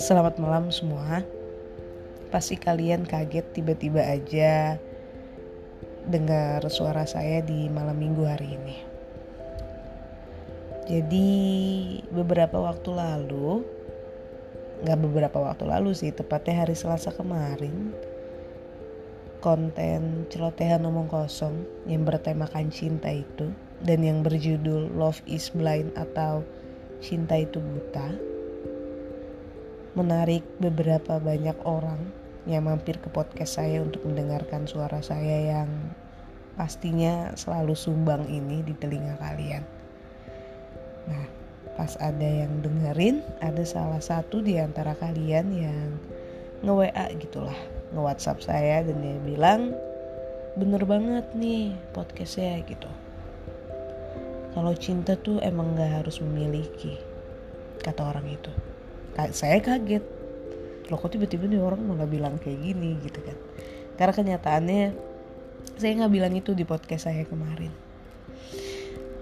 Selamat malam semua. Pasti kalian kaget tiba-tiba aja dengar suara saya di malam minggu hari ini. Jadi beberapa waktu lalu, nggak beberapa waktu lalu sih, tepatnya hari Selasa kemarin, konten celotehan omong kosong yang bertemakan cinta itu dan yang berjudul Love is Blind atau Cinta itu Buta menarik beberapa banyak orang yang mampir ke podcast saya untuk mendengarkan suara saya yang pastinya selalu sumbang ini di telinga kalian. Nah, pas ada yang dengerin, ada salah satu di antara kalian yang nge-WA gitulah, nge-WhatsApp saya dan dia bilang, bener banget nih podcastnya gitu. Kalau cinta tuh emang gak harus memiliki, kata orang itu. Saya kaget. Loh kok tiba-tiba nih orang malah bilang kayak gini gitu kan. Karena kenyataannya saya nggak bilang itu di podcast saya kemarin.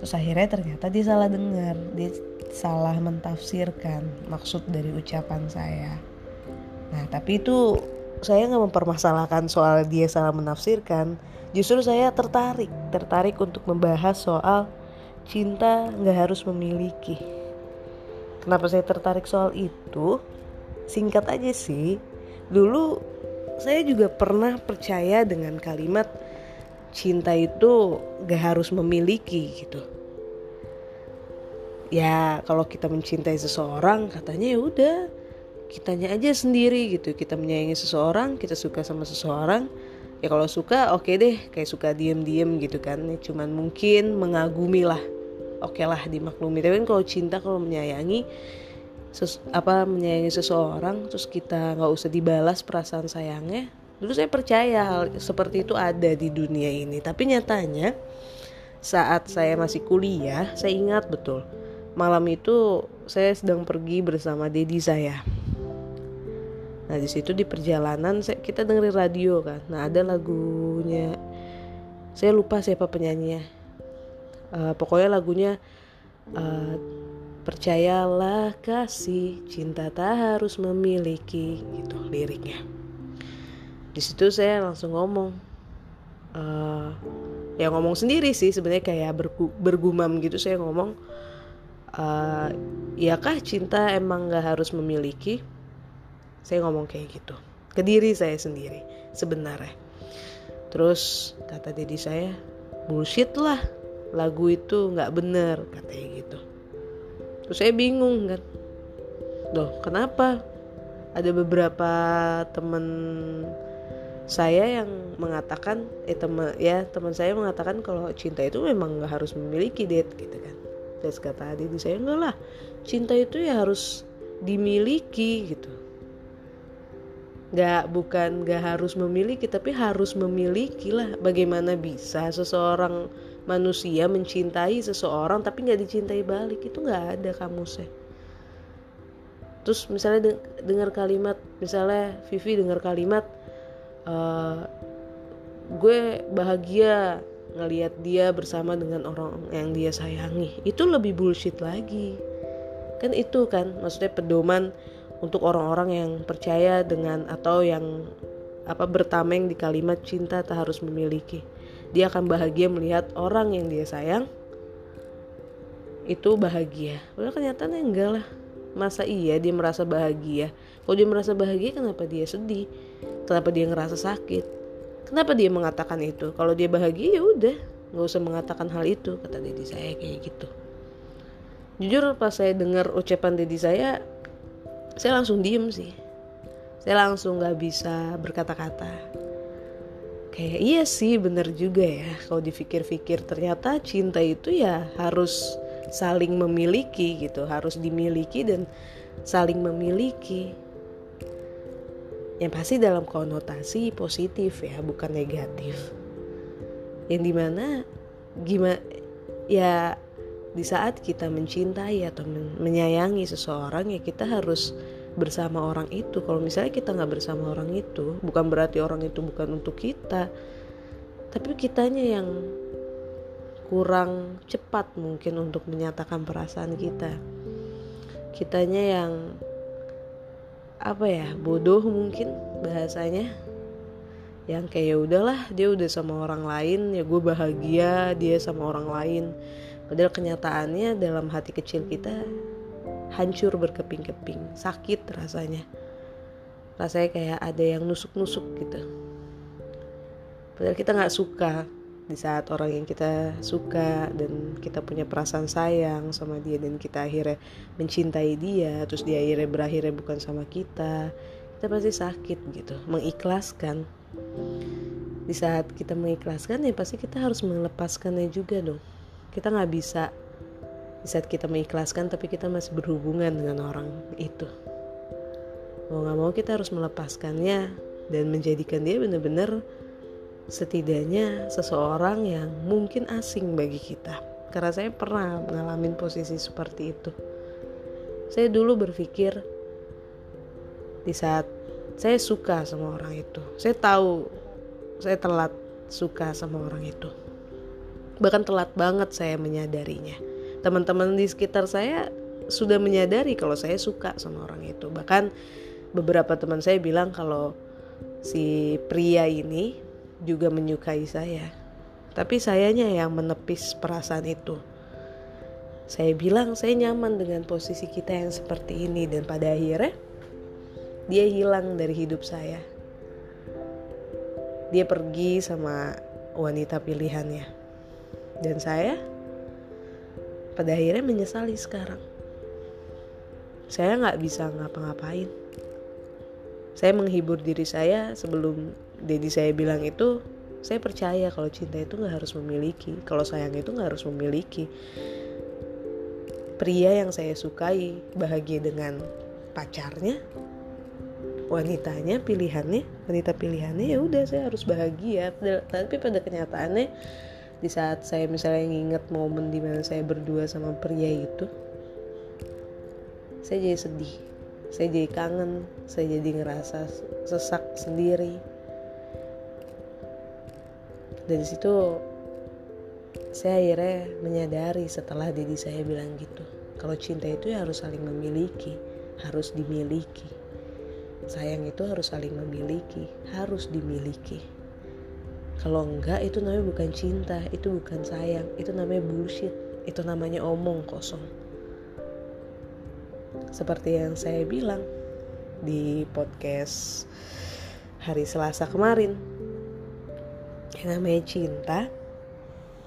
Terus akhirnya ternyata dia salah dengar dia salah mentafsirkan maksud dari ucapan saya. Nah tapi itu saya nggak mempermasalahkan soal dia salah menafsirkan. Justru saya tertarik tertarik untuk membahas soal cinta nggak harus memiliki Kenapa saya tertarik soal itu? Singkat aja sih, dulu saya juga pernah percaya dengan kalimat cinta itu gak harus memiliki gitu. Ya kalau kita mencintai seseorang katanya ya udah kitanya aja sendiri gitu. Kita menyayangi seseorang, kita suka sama seseorang. Ya kalau suka oke okay deh kayak suka diem-diem gitu kan. Cuman mungkin mengagumi lah oke okay lah dimaklumi. Tapi kan kalau cinta kalau menyayangi ses, apa menyayangi seseorang terus kita nggak usah dibalas perasaan sayangnya dulu saya percaya hal seperti itu ada di dunia ini. Tapi nyatanya saat saya masih kuliah saya ingat betul malam itu saya sedang pergi bersama dedi saya. Nah di situ di perjalanan saya, kita dengerin radio kan. Nah ada lagunya. Saya lupa siapa penyanyinya uh, pokoknya lagunya uh, percayalah kasih cinta tak harus memiliki gitu liriknya. Di situ saya langsung ngomong uh, ya ngomong sendiri sih sebenarnya kayak bergu, bergumam gitu saya ngomong uh, ya kah cinta emang gak harus memiliki? Saya ngomong kayak gitu ke diri saya sendiri sebenarnya. Terus kata dedi saya bullshit lah lagu itu nggak bener katanya gitu. Terus saya bingung kan. Loh kenapa? Ada beberapa teman saya yang mengatakan eh teman ya teman saya mengatakan kalau cinta itu memang nggak harus memiliki date gitu kan. Terus kata adik saya enggak lah cinta itu ya harus dimiliki gitu. Nggak bukan nggak harus memiliki tapi harus memiliki lah bagaimana bisa seseorang manusia mencintai seseorang tapi nggak dicintai balik itu nggak ada kamusnya terus misalnya dengar kalimat misalnya Vivi dengar kalimat uh, gue bahagia ngelihat dia bersama dengan orang yang dia sayangi. Itu lebih bullshit lagi. Kan itu kan maksudnya pedoman untuk orang-orang yang percaya dengan atau yang apa bertameng di kalimat cinta tak harus memiliki dia akan bahagia melihat orang yang dia sayang itu bahagia. Padahal kenyataannya enggak lah. Masa iya dia merasa bahagia? Kalau dia merasa bahagia kenapa dia sedih? Kenapa dia ngerasa sakit? Kenapa dia mengatakan itu? Kalau dia bahagia ya udah, nggak usah mengatakan hal itu kata dedi saya kayak gitu. Jujur pas saya dengar ucapan dedi saya, saya langsung diem sih. Saya langsung nggak bisa berkata-kata kayak iya sih bener juga ya. Kalau dipikir-pikir ternyata cinta itu ya harus saling memiliki gitu harus dimiliki dan saling memiliki. Yang pasti dalam konotasi positif ya bukan negatif. Yang di mana gimana ya di saat kita mencintai atau menyayangi seseorang ya kita harus bersama orang itu. Kalau misalnya kita nggak bersama orang itu bukan berarti orang itu bukan untuk kita tapi kitanya yang kurang cepat mungkin untuk menyatakan perasaan kita. Kitanya yang apa ya bodoh mungkin bahasanya. Yang kayak ya udahlah dia udah sama orang lain ya gue bahagia dia sama orang lain. Padahal kenyataannya dalam hati kecil kita hancur berkeping-keping sakit rasanya. Rasanya kayak ada yang nusuk-nusuk gitu. Padahal kita nggak suka di saat orang yang kita suka dan kita punya perasaan sayang sama dia dan kita akhirnya mencintai dia terus dia akhirnya berakhirnya bukan sama kita kita pasti sakit gitu. Mengikhlaskan. Di saat kita mengikhlaskan ya pasti kita harus melepaskannya juga dong. Kita nggak bisa di saat kita mengikhlaskan tapi kita masih berhubungan dengan orang itu. Mau nggak mau kita harus melepaskannya dan menjadikan dia benar-benar setidaknya seseorang yang mungkin asing bagi kita. Karena saya pernah mengalami posisi seperti itu. Saya dulu berpikir di saat saya suka sama orang itu saya tahu saya telat suka sama orang itu. Bahkan telat banget saya menyadarinya teman-teman di sekitar saya sudah menyadari kalau saya suka sama orang itu bahkan beberapa teman saya bilang kalau si pria ini juga menyukai saya. Tapi sayanya yang menepis perasaan itu. Saya bilang saya nyaman dengan posisi kita yang seperti ini dan pada akhirnya dia hilang dari hidup saya. Dia pergi sama wanita pilihannya. Dan saya pada akhirnya menyesali sekarang. Saya nggak bisa ngapa-ngapain. Saya menghibur diri saya sebelum Dedi saya bilang itu saya percaya kalau cinta itu nggak harus memiliki kalau sayang itu nggak harus memiliki pria yang saya sukai bahagia dengan pacarnya wanitanya pilihannya wanita pilihannya ya udah saya harus bahagia tapi pada kenyataannya di saat saya misalnya nginget momen di mana saya berdua sama pria itu saya jadi sedih. Saya jadi kangen saya jadi ngerasa sesak sendiri. Dari situ saya akhirnya menyadari setelah diri saya bilang gitu kalau cinta itu ya harus saling memiliki harus dimiliki. Sayang itu harus saling memiliki harus dimiliki kalau enggak itu namanya bukan cinta itu bukan sayang itu namanya bullshit itu namanya omong kosong. Seperti yang saya bilang di podcast hari Selasa kemarin yang namanya cinta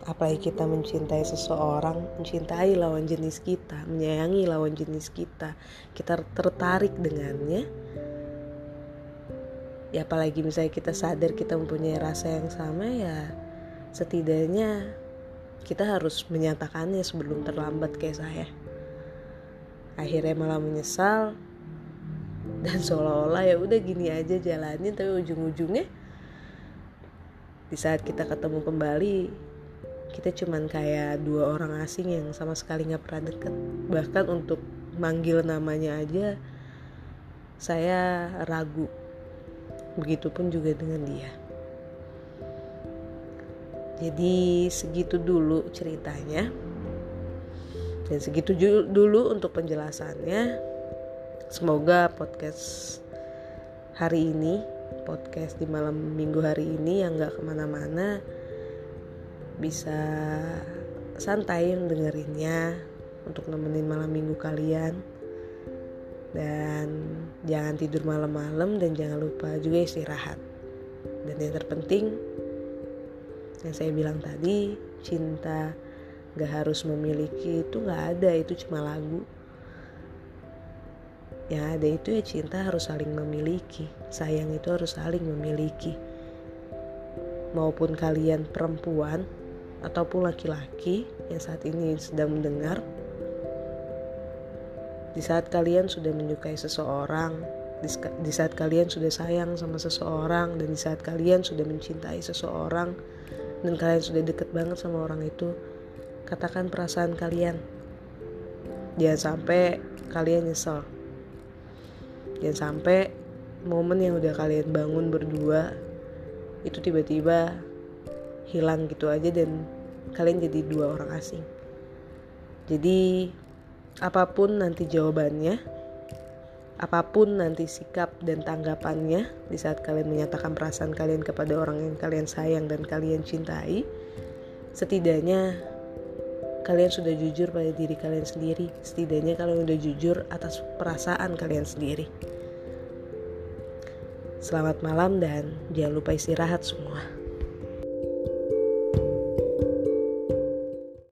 apalagi kita mencintai seseorang mencintai lawan jenis kita menyayangi lawan jenis kita kita tertarik dengannya ya apalagi misalnya kita sadar kita mempunyai rasa yang sama ya setidaknya kita harus menyatakannya sebelum terlambat kayak saya. Akhirnya malah menyesal dan seolah-olah ya udah gini aja jalanin tapi ujung-ujungnya di saat kita ketemu kembali kita cuman kayak dua orang asing yang sama sekali nggak pernah deket. Bahkan untuk manggil namanya aja saya ragu begitupun juga dengan dia. Jadi segitu dulu ceritanya. Dan segitu dulu untuk penjelasannya. Semoga podcast hari ini podcast di malam minggu hari ini yang gak ke mana-mana bisa santai dengerinnya untuk nemenin malam minggu kalian. Dan jangan tidur malam-malam dan jangan lupa juga istirahat. Dan yang terpenting yang saya bilang tadi cinta gak harus memiliki itu gak ada itu cuma lagu. Yang ada itu ya cinta harus saling memiliki sayang itu harus saling memiliki. Maupun kalian perempuan ataupun laki-laki yang saat ini sedang mendengar di saat kalian sudah menyukai seseorang di saat kalian sudah sayang sama seseorang dan di saat kalian sudah mencintai seseorang dan kalian sudah deket banget sama orang itu katakan perasaan kalian. Jangan sampai kalian nyesel. Jangan sampai momen yang udah kalian bangun berdua itu tiba-tiba hilang gitu aja dan kalian jadi dua orang asing. Jadi apa pun nanti jawabannya apa pun nanti sikap dan tanggapannya di saat kalian menyatakan perasaan kalian kepada orang yang kalian sayang dan kalian cintai setidaknya kalian sudah jujur pada diri kalian sendiri setidaknya kalian sudah jujur atas perasaan kalian sendiri Selamat malam dan jangan lupa istirahat semua.